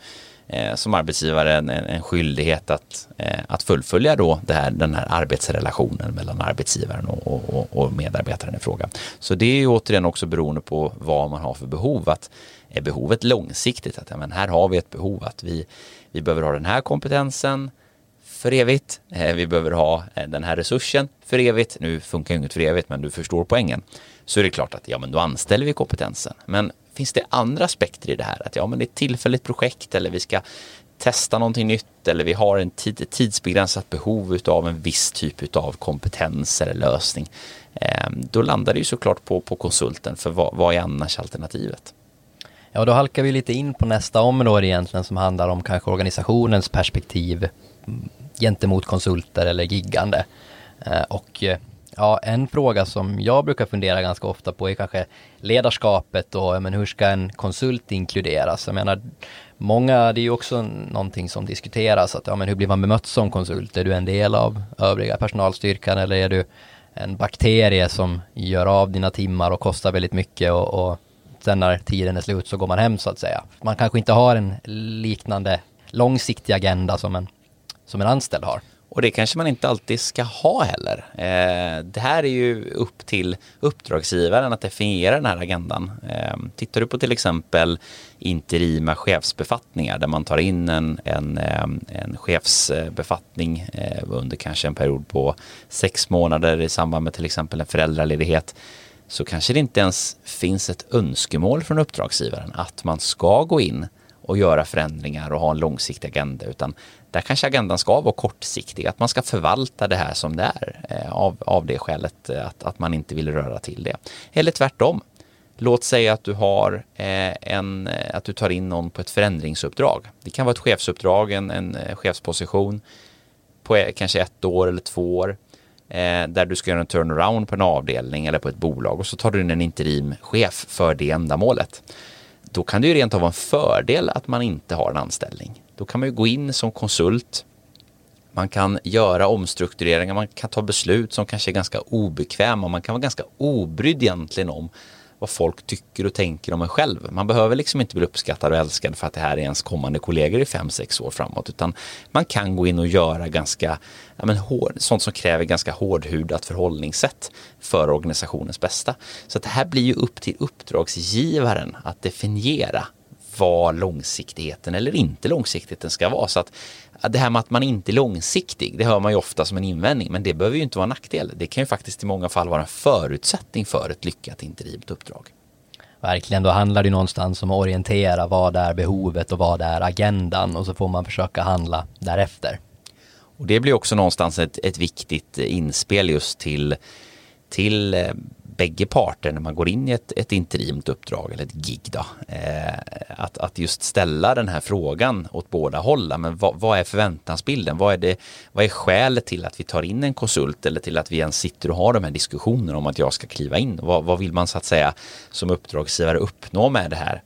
Eh, som arbetsgivare en, en skyldighet att, eh, att fullfölja då det här, den här arbetsrelationen mellan arbetsgivaren och, och, och medarbetaren i fråga. Så det är ju återigen också beroende på vad man har för behov. Att är behovet långsiktigt? Att ja, men här har vi ett behov att vi, vi behöver ha den här kompetensen för evigt. Eh, vi behöver ha eh, den här resursen för evigt. Nu funkar ju inget för evigt, men du förstår poängen. Så är det klart att ja, men då anställer vi kompetensen. Men finns det andra aspekter i det här? Att ja, men det är ett tillfälligt projekt eller vi ska testa någonting nytt eller vi har en tid, tidsbegränsat behov av en viss typ av kompetens eller lösning. Ehm, då landar det ju såklart på, på konsulten för vad, vad är annars alternativet? Ja, då halkar vi lite in på nästa område egentligen som handlar om kanske organisationens perspektiv mm, gentemot konsulter eller giggande. Eh, och eh, Ja, en fråga som jag brukar fundera ganska ofta på är kanske ledarskapet och men hur ska en konsult inkluderas? Jag menar, många, det är ju också någonting som diskuteras, att ja, men hur blir man bemött som konsult? Är du en del av övriga personalstyrkan eller är du en bakterie som gör av dina timmar och kostar väldigt mycket och, och sen när tiden är slut så går man hem så att säga. Man kanske inte har en liknande långsiktig agenda som en, som en anställd har. Och det kanske man inte alltid ska ha heller. Eh, det här är ju upp till uppdragsgivaren att definiera den här agendan. Eh, tittar du på till exempel interima chefsbefattningar där man tar in en, en, eh, en chefsbefattning eh, under kanske en period på sex månader i samband med till exempel en föräldraledighet så kanske det inte ens finns ett önskemål från uppdragsgivaren att man ska gå in och göra förändringar och ha en långsiktig agenda utan där kanske agendan ska vara kortsiktig, att man ska förvalta det här som det är eh, av, av det skälet eh, att, att man inte vill röra till det. Eller tvärtom. Låt säga att du har eh, en, att du tar in någon på ett förändringsuppdrag. Det kan vara ett chefsuppdrag, en, en chefsposition på kanske ett år eller två år där du ska göra en turnaround på en avdelning eller på ett bolag och så tar du in en interimchef för det ändamålet då kan det ju rent av vara en fördel att man inte har en anställning. Då kan man ju gå in som konsult. Man kan göra omstruktureringar, man kan ta beslut som kanske är ganska obekväma. Man kan vara ganska obrydd egentligen om vad folk tycker och tänker om en själv. Man behöver liksom inte bli uppskattad och älskad för att det här är ens kommande kollegor i fem sex år framåt, utan man kan gå in och göra ganska, ja men hård, sånt som kräver ganska hårdhudat förhållningssätt för organisationens bästa. Så att det här blir ju upp till uppdragsgivaren att definiera vad långsiktigheten eller inte långsiktigheten ska vara. Så att det här med att man inte är långsiktig, det hör man ju ofta som en invändning, men det behöver ju inte vara en nackdel. Det kan ju faktiskt i många fall vara en förutsättning för ett lyckat interimt uppdrag. Verkligen, då handlar det någonstans om att orientera vad är behovet och vad är agendan och så får man försöka handla därefter. Och det blir också någonstans ett, ett viktigt inspel just till, till eh, bägge parter när man går in i ett, ett interimt uppdrag eller ett gig då, eh, att, att just ställa den här frågan åt båda håll. Men vad, vad, är förväntansbilden? Vad är, det, vad är skälet till att vi tar in en konsult eller till att vi ens sitter och har de här diskussionerna om att jag ska kliva in? Vad, vad vill man så att säga som uppdragsgivare uppnå med det här?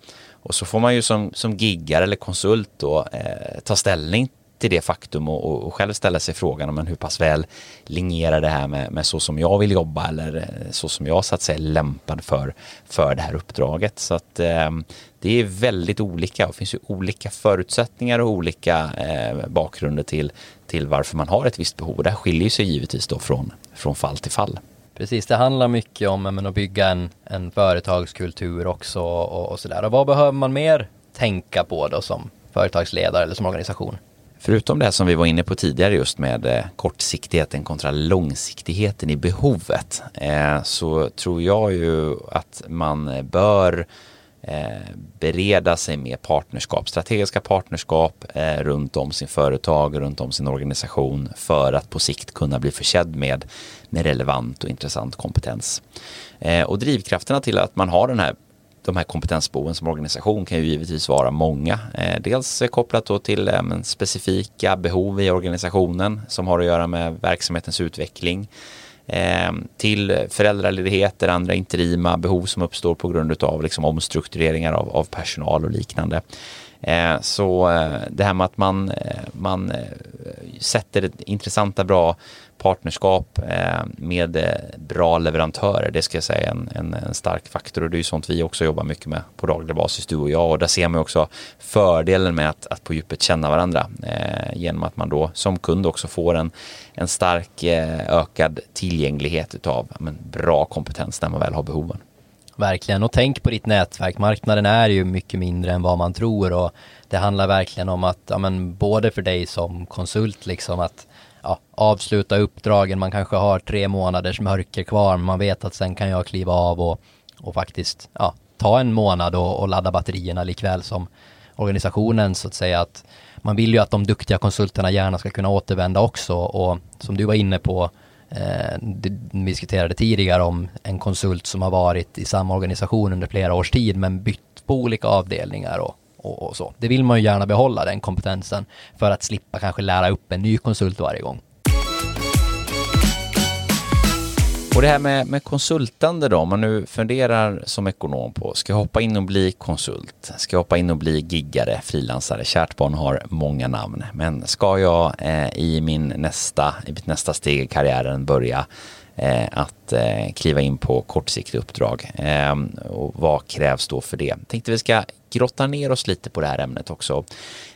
Och så får man ju som, som giggar eller konsult då eh, ta ställning till det faktum och, och, själv ställa sig frågan om hur pass väl linjerar det här med, med, så som jag vill jobba eller eh, så som jag så att säga är lämpad för, för det här uppdraget. Så att eh, det är väldigt olika och finns ju olika förutsättningar och olika eh, bakgrunder till, till varför man har ett visst behov det här skiljer sig givetvis då från, från fall till fall. Precis, det handlar mycket om men, att bygga en, en företagskultur också och, och sådär. Och vad behöver man mer tänka på då som företagsledare eller som organisation? Förutom det som vi var inne på tidigare just med eh, kortsiktigheten kontra långsiktigheten i behovet eh, så tror jag ju att man bör eh, bereda sig med partnerskap, strategiska partnerskap runt om sin företag, runt om sin organisation för att på sikt kunna bli försedd med, med relevant och intressant kompetens. och drivkrafterna till att man har den här de här kompetensbehoven som organisation kan ju givetvis vara många. Eh, dels kopplat då till eh, specifika behov i organisationen som har att göra med verksamhetens utveckling eh, till föräldraledigheter, andra interima behov som uppstår på grund av liksom omstruktureringar av, av personal och liknande. Så det här med att man, man sätter intressanta, bra partnerskap eh, med eh, bra leverantörer. Det ska jag säga är en, en, en, stark faktor och det är ju sånt vi också jobbar mycket med på daglig basis, du och jag. Och där ser man också fördelen med att, att på djupet känna varandra eh, genom att man då som kund också får en, en stark eh, ökad tillgänglighet utav men, bra kompetens när man väl har behoven. Verkligen, och tänk på ditt nätverk. Marknaden är ju mycket mindre än vad man tror och det handlar verkligen om att, ja, men, både för dig som konsult, liksom att ja, avsluta uppdragen. Man kanske har tre månaders mörker kvar, men man vet att sen kan jag kliva av och, och faktiskt ja, ta en månad och, och ladda batterierna likväl som organisationen så att säga att man vill ju att de duktiga konsulterna gärna ska kunna återvända också och som du var inne på eh, vi diskuterade tidigare om en konsult som har varit i samma organisation under flera års tid men bytt på olika avdelningar och och, och, så. Det vill man ju gärna behålla den kompetensen för att slippa kanske lära upp en ny konsult varje gång. Och det här med, med konsultande då, om man nu funderar som ekonom på, ska jag hoppa in och bli konsult? Ska jag hoppa in och bli giggare, frilansare? Kärt barn har många namn, men ska jag eh, i min nästa, i mitt nästa steg i karriären börja eh, att eh, kliva in på kortsiktiga uppdrag. Eh, och vad krävs då för det? Jag tänkte vi ska grottar ner oss lite på det här ämnet också.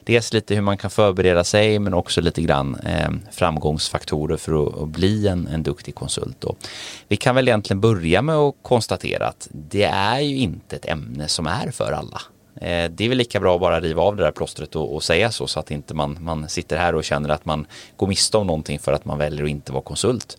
Dels lite hur man kan förbereda sig men också lite grann eh, framgångsfaktorer för att, att bli en, en duktig konsult. Då. Vi kan väl egentligen börja med att konstatera att det är ju inte ett ämne som är för alla. Eh, det är väl lika bra att bara riva av det där plåstret och, och, säga så så att inte man, man sitter här och känner att man går miste om någonting för att man väljer att inte vara konsult.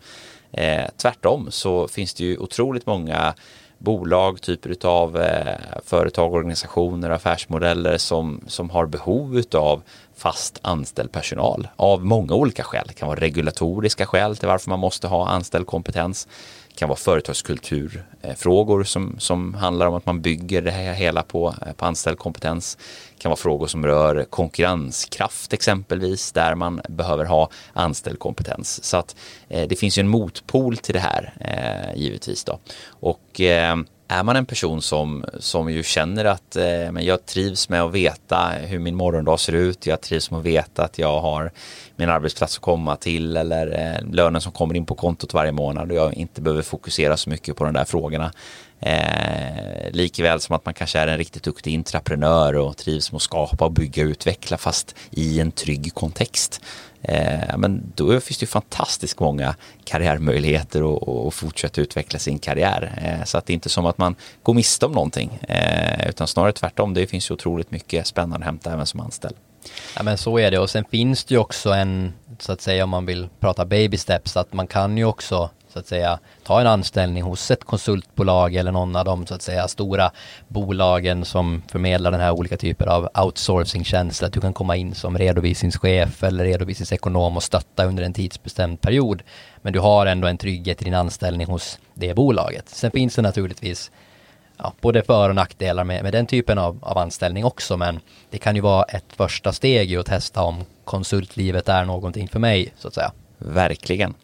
Eh, tvärtom så finns det ju otroligt många bolag, typer av eh, företag, organisationer, affärsmodeller som, som har behov av fast anställd personal av många olika skäl. Det kan vara regulatoriska skäl till varför man måste ha anställd kompetens. Det kan vara företagskulturfrågor som, som handlar om att man bygger det här hela på, eh, på anställd kompetens. Det kan vara frågor som rör konkurrenskraft exempelvis där man behöver ha anställd kompetens. Så att eh, det finns ju en motpol till det här eh, givetvis då. Och eh, är man en person som, som ju känner att eh, men jag trivs med att veta hur min morgondag ser ut, jag trivs med att veta att jag har min arbetsplats att komma till eller eh, lönen som kommer in på kontot varje månad och jag inte behöver fokusera så mycket på de där frågorna. Eh, likväl som att man kanske är en riktigt duktig intraprenör och trivs med att skapa och bygga och utveckla fast i en trygg kontext. Eh, men då finns det ju fantastiskt många karriärmöjligheter och, och fortsätta utveckla sin karriär. Eh, så att det är inte som att man går miste om någonting eh, utan snarare tvärtom. Det finns ju otroligt mycket spännande att hämta även som anställd. Ja men så är det och sen finns det ju också en, så att säga om man vill prata baby steps, att man kan ju också så att säga ta en anställning hos ett konsultbolag eller någon av de så att säga stora bolagen som förmedlar den här olika typer av outsourcingtjänster. Att du kan komma in som redovisningschef eller redovisningsekonom och stötta under en tidsbestämd period. Men du har ändå en trygghet i din anställning hos det bolaget. Sen finns det naturligtvis ja, både för och nackdelar med, med den typen av, av anställning också, men det kan ju vara ett första steg i att testa om konsultlivet är någonting för mig, så att säga. Verkligen.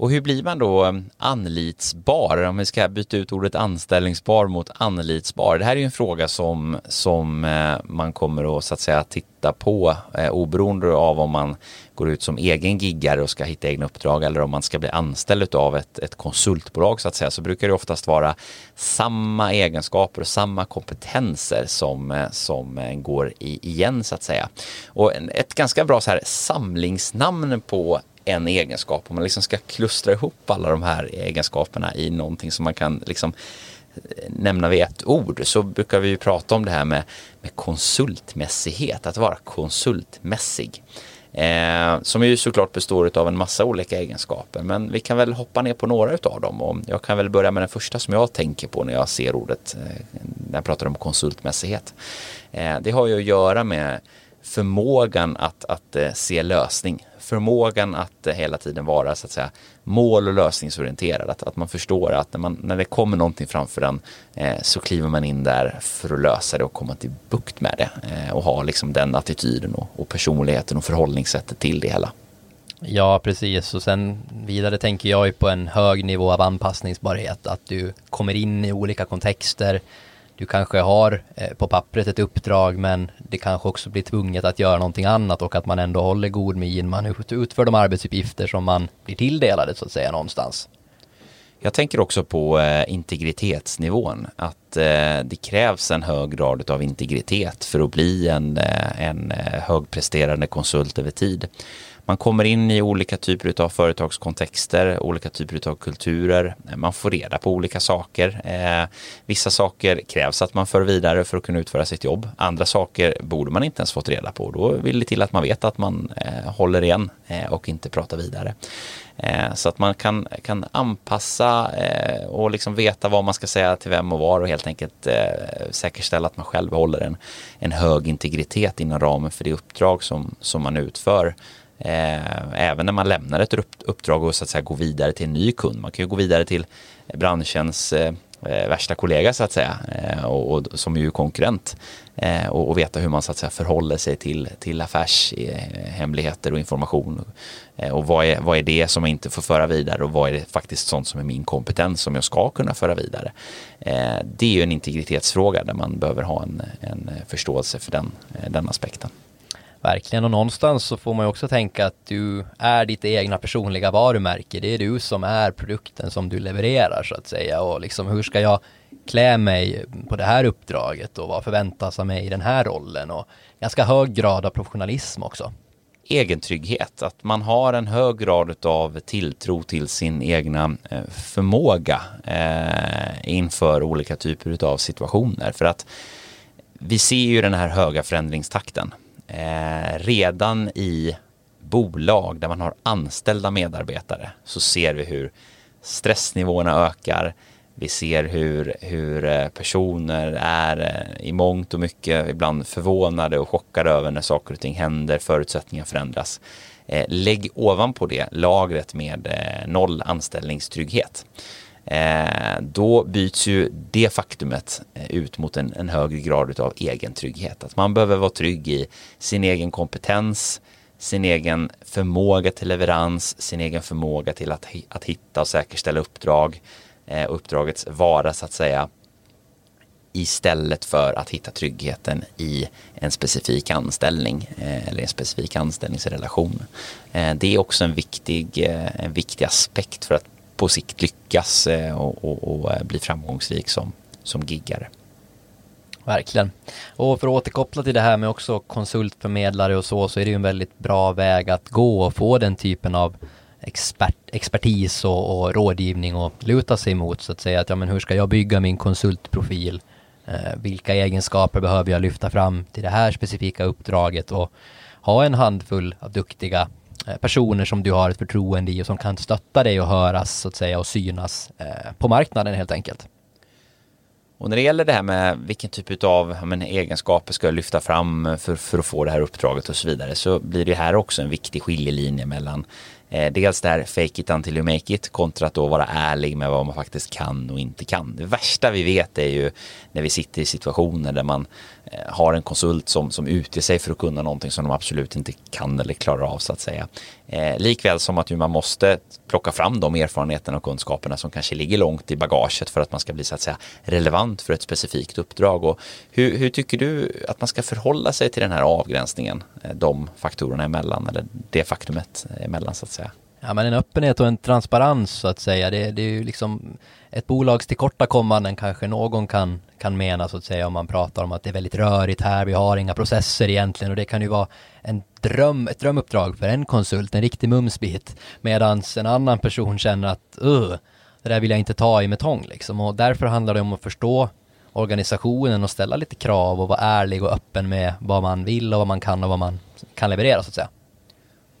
Och hur blir man då eh, anlitsbar? Om vi ska byta ut ordet anställningsbar mot anlitsbar. Det här är ju en fråga som, som eh, man kommer att, så att säga, titta på eh, oberoende av om man går ut som egen giggare och ska hitta egna uppdrag eller om man ska bli anställd av ett, ett konsultbolag så att säga så brukar det oftast vara samma egenskaper och samma kompetenser som, eh, som går igen så att säga. Och ett ganska bra så här samlingsnamn på en egenskap. Om man liksom ska klustra ihop alla de här egenskaperna i någonting som man kan liksom eh, nämna vid ett ord så brukar vi ju prata om det här med, med konsultmässighet, att vara konsultmässig. Eh, som ju såklart består av en massa olika egenskaper men vi kan väl hoppa ner på några utav dem och jag kan väl börja med den första som jag tänker på när jag ser ordet eh, när jag pratar om konsultmässighet. Eh, det har ju att göra med förmågan att, att eh, se lösning förmågan att hela tiden vara så att säga mål och lösningsorienterad. Att, att man förstår att när, man, när det kommer någonting framför en eh, så kliver man in där för att lösa det och komma till bukt med det eh, och ha liksom den attityden och, och personligheten och förhållningssättet till det hela. Ja, precis. Och sen vidare tänker jag ju på en hög nivå av anpassningsbarhet. Att du kommer in i olika kontexter du kanske har eh, på pappret ett uppdrag men det kanske också blir tvunget att göra någonting annat och att man ändå håller god min. Man utför de arbetsuppgifter som man blir tilldelade så att säga någonstans. Jag tänker också på eh, integritetsnivån, att eh, det krävs en hög grad av integritet för att bli en, en högpresterande konsult över tid man kommer in i olika typer av företagskontexter, olika typer av kulturer. Man får reda på olika saker. Eh, vissa saker krävs att man för vidare för att kunna utföra sitt jobb. Andra saker borde man inte ens fått reda på. Då vill det till att man vet att man eh, håller igen eh, och inte pratar vidare. Eh, så att man kan, kan anpassa eh, och liksom veta vad man ska säga till vem och var och helt enkelt eh, säkerställa att man själv håller en, en hög integritet inom ramen för det uppdrag som, som man utför. Eh, även när man lämnar ett uppdrag och så att säga går vidare till en ny kund. Man kan ju gå vidare till branschens eh, eh värsta kollega så att säga eh, och, och som är konkurrent och, och, veta hur man så att säga förhåller sig till, till affärshemligheter och information och vad är, vad är det som jag inte får föra vidare och vad är det faktiskt sånt som är min kompetens som jag ska kunna föra vidare. Det är ju en integritetsfråga där man behöver ha en, en förståelse för den, den aspekten. Verkligen och någonstans så får man ju också tänka att du är ditt egna personliga varumärke. Det är du som är produkten som du levererar så att säga och liksom hur ska jag klä mig på det här uppdraget och vad förväntas av mig i den här rollen och ganska hög grad av professionalism också. Egentrygghet, att man har en hög grad av tilltro till sin egna eh, förmåga eh, inför olika typer av situationer. För att vi ser ju den här höga förändringstakten eh, redan i bolag där man har anställda medarbetare så ser vi hur stressnivåerna ökar. Vi ser hur, hur eh, personer är eh, i mångt och mycket ibland förvånade och chockade över när saker och ting händer, förutsättningar förändras. Eh, lägg ovanpå det lagret med eh, noll anställningstrygghet. Eh, då byts ju det faktumet eh, ut mot en, en högre grad av egen trygghet. Att man behöver vara trygg i sin egen kompetens, sin egen förmåga till leverans, sin egen förmåga till att, att hitta och säkerställa uppdrag, eh, uppdragets vara så att säga istället för att hitta tryggheten i en specifik anställning eh, eller en specifik anställningsrelation. Eh, det är också en viktig, eh, en viktig aspekt för att på sikt lyckas eh, och, och, och eh, bli framgångsrik som, som giggare. Verkligen. Och för att återkoppla till det här med också konsultförmedlare och så, så är det ju en väldigt bra väg att gå och få den typen av expert, expertis och, och rådgivning och luta sig mot så att säga att ja men hur ska jag bygga min konsultprofil? Eh, vilka egenskaper behöver jag lyfta fram till det här specifika uppdraget och ha en handfull av duktiga Eh, personer som du har ett förtroende i och som kan stötta dig och höras så att säga och synas eh, på marknaden helt enkelt. Och när det gäller det här med vilken typ av men, egenskaper ska jag lyfta fram för, för att få det här uppdraget och så vidare så blir det här också en viktig skiljelinje mellan Eh, dels det här fake it until you make it kontra att då vara ärlig med vad man faktiskt kan och inte kan. Det värsta vi vet är ju när vi sitter i situationer där man Eh, har en konsult som, som utger sig för att kunna någonting som de absolut inte kan eller klarar av så att säga. Eh, likväl som att man måste plocka fram de erfarenheterna och kunskaperna som kanske ligger långt i bagaget för att man ska bli så att säga relevant för ett specifikt uppdrag. Och hur, hur tycker du att man ska förhålla sig till den här avgränsningen, eh, de faktorerna emellan eller det faktumet eh, emellan så att säga? Ja men en öppenhet och en transparens så att säga, det, det är ju liksom ett bolags tillkortakommanden kanske någon kan, kan mena så att säga om man pratar om att det är väldigt rörigt här, vi har inga processer egentligen och det kan ju vara en dröm, ett drömuppdrag för en konsult, en riktig mumsbit, medan en annan person känner att uh, det där vill jag inte ta i med tång liksom och därför handlar det om att förstå organisationen och ställa lite krav och vara ärlig och öppen med vad man vill och vad man kan och vad man kan leverera så att säga.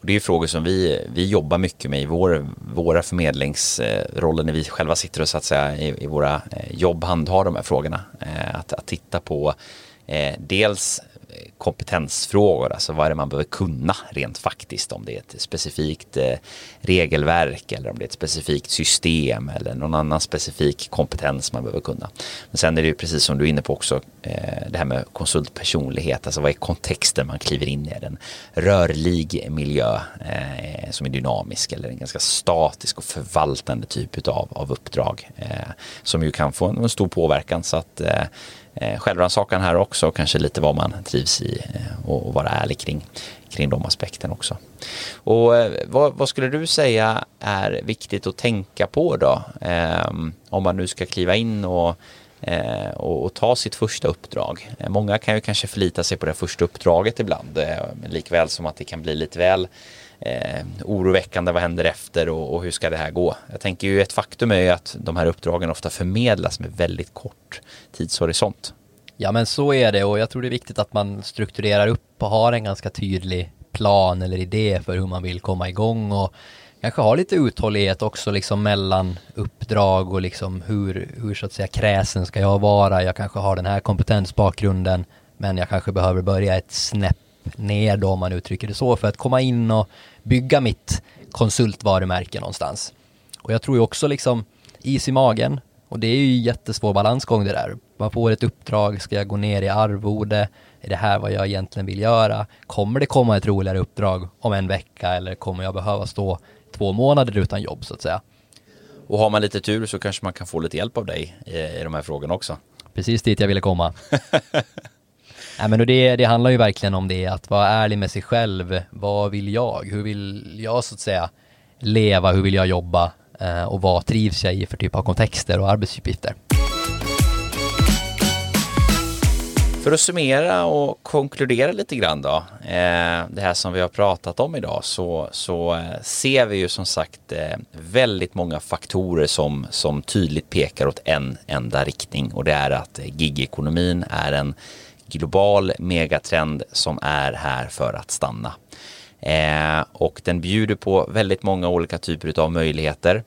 Och det är frågor som vi, vi jobbar mycket med i vår, våra förmedlingsroller när vi själva sitter och så att säga i, i våra eh, jobb handhar de här frågorna. Eh, att, att titta på eh, dels kompetensfrågor, alltså vad är det man behöver kunna rent faktiskt, om det är ett specifikt eh, regelverk eller om det är ett specifikt system eller någon annan specifik kompetens man behöver kunna. Men sen är det ju precis som du är inne på också eh, det här med konsultpersonlighet, alltså vad är kontexten man kliver in i? Är det en rörlig miljö eh, som är dynamisk eller en ganska statisk och förvaltande typ av, av uppdrag som ju kan få en stor påverkan så att eh, självrannsakan här också och kanske lite vad man trivs i eh, och vara ärlig kring, kring de aspekterna också. Och eh, vad, vad, skulle du säga är viktigt att tänka på då? Ehm, om man nu ska kliva in och Eh, och, och, ta sitt första uppdrag. Eh, många kan ju kanske förlita sig på det första uppdraget ibland, eh, likväl som att det kan bli lite väl eh, oroväckande, vad händer efter och, och, hur ska det här gå? Jag tänker ju ett faktum är ju att de här uppdragen ofta förmedlas med väldigt kort tidshorisont. Ja men så är det och jag tror det är viktigt att man strukturerar upp och har en ganska tydlig plan eller idé för hur man vill komma igång och kanske ha lite uthållighet också liksom mellan uppdrag och liksom hur, hur så att säga kräsen ska jag vara. Jag kanske har den här kompetensbakgrunden men jag kanske behöver börja ett snäpp ner då om man uttrycker det så för att komma in och bygga mitt konsultvarumärke någonstans. Och jag tror ju också liksom is i magen och det är ju jättesvår balansgång det där. Man får ett uppdrag, ska jag gå ner i arvode? Är det här vad jag egentligen vill göra? Kommer det komma ett roligare uppdrag om en vecka eller kommer jag behöva stå två månader utan jobb så att säga? Och har man lite tur så kanske man kan få lite hjälp av dig i, i de här frågorna också. Precis dit jag ville komma. <laughs> Nej, men det, det handlar ju verkligen om det, att vara ärlig med sig själv. Vad vill jag? Hur vill jag så att säga leva? Hur vill jag jobba? Eh, och vad trivs jag i för typ av kontexter och arbetsuppgifter? För att summera och konkludera lite grann då, eh, det här som vi har pratat om idag, så, så eh, ser vi ju som sagt eh, väldigt många faktorer som, som tydligt pekar åt en enda riktning och det är att gigekonomin är en global megatrend som är här för att stanna. Eh, och den bjuder på väldigt många olika typer av möjligheter.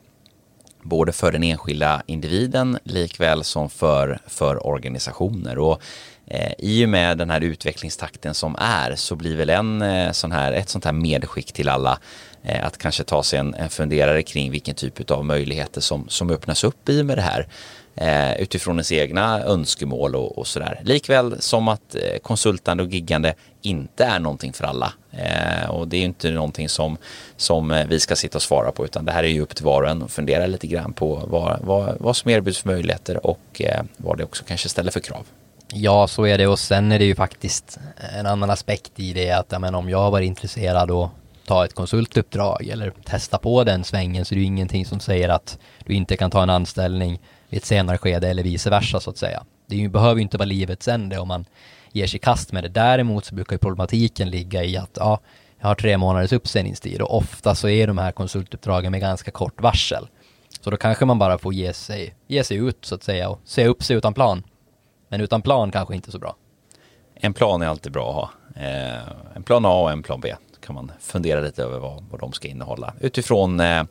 Både för den enskilda individen likväl som för, för organisationer. Och Eh, i och med den här utvecklingstakten som är så blir väl en eh, sån här, ett sånt här medskick till alla eh, att kanske ta sig en, en funderare kring vilken typ av möjligheter som, som öppnas upp i och med det här eh, utifrån ens egna önskemål och, och sådär. Likväl som att eh, konsultande och giggande inte är någonting för alla. Eh, och det är inte någonting som, som eh, vi ska sitta och svara på utan det här är ju upp till var och en att fundera lite grann på vad, vad, vad som erbjuds för möjligheter och eh, vad det också kanske ställer för krav. Ja, så är det och sen är det ju faktiskt en annan aspekt i det att men, om jag var intresserad och ta ett konsultuppdrag eller testa på den svängen så är det ju ingenting som säger att du inte kan ta en anställning i ett senare skede eller vice versa så att säga. Det ju, behöver ju inte vara livets ände om man ger sig kast med det. Däremot så brukar ju problematiken ligga i att ja, jag har tre månaders uppsägningstid och ofta så är de här konsultuppdragen med ganska kort varsel. Så då kanske man bara får ge sig, ge sig ut så att säga och se upp sig utan plan. Men utan plan kanske inte så bra. En plan är alltid bra att ha. Eh, en plan A och en plan B kan man fundera lite över vad, vad de ska innehålla utifrån eh,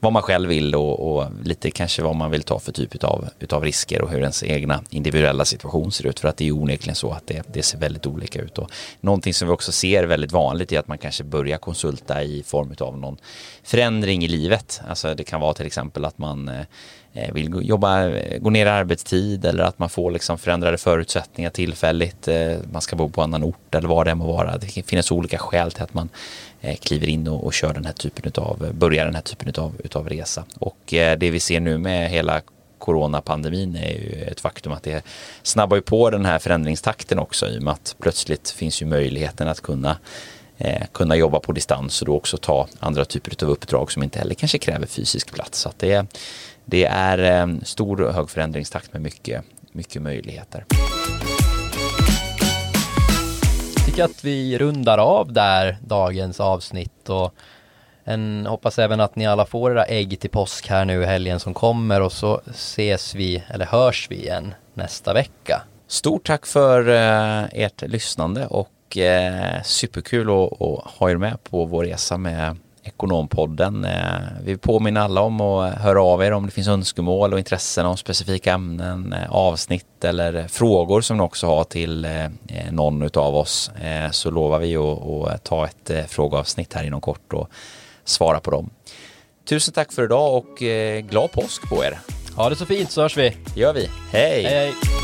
vad man själv vill och, och, lite kanske vad man vill ta för typ av utav risker och hur ens egna individuella situation ser ut för att det är onekligen så att det, det ser väldigt olika ut och någonting som vi också ser väldigt vanligt är att man kanske börjar konsulta i form av någon förändring i livet. Alltså det kan vara till exempel att man eh, Eh, Eh, vill jobba, eh, gå ner i arbetstid eller att man får liksom förändrade förutsättningar tillfälligt. Eh, man ska bo på annan ort eller vad det må vara. Det finns olika skäl till att man kliver in och, och kör den här typen av, börjar den här typen av, utav resa. Och det vi ser nu med hela coronapandemin är ju ett faktum att det snabbar ju på den här förändringstakten också i och med att plötsligt finns ju möjligheten att kunna eh, kunna jobba på distans och då också ta andra typer av uppdrag som inte heller kanske kräver fysisk plats. Så att det, det är en eh, stor och hög förändringstakt med mycket, mycket möjligheter. Jag tycker att vi rundar av där dagens avsnitt och en, hoppas även att ni alla får era ägg till påsk här nu i helgen som kommer och så ses vi, eller hörs vi igen nästa vecka. Stort tack för eh, ert lyssnande och eh, superkul att, att ha er med på vår resa med Ekonompodden. Eh, vi påminner alla om att höra av er om det finns önskemål och intressen om specifika ämnen, eh, avsnitt eller frågor som ni också har till eh, någon av oss. Så lovar vi att ta ett frågeavsnitt här inom kort och svara på dem. Tusen tack för idag och glad påsk på er! Ha det så fint så hörs vi! gör vi. Hej! hej, hej.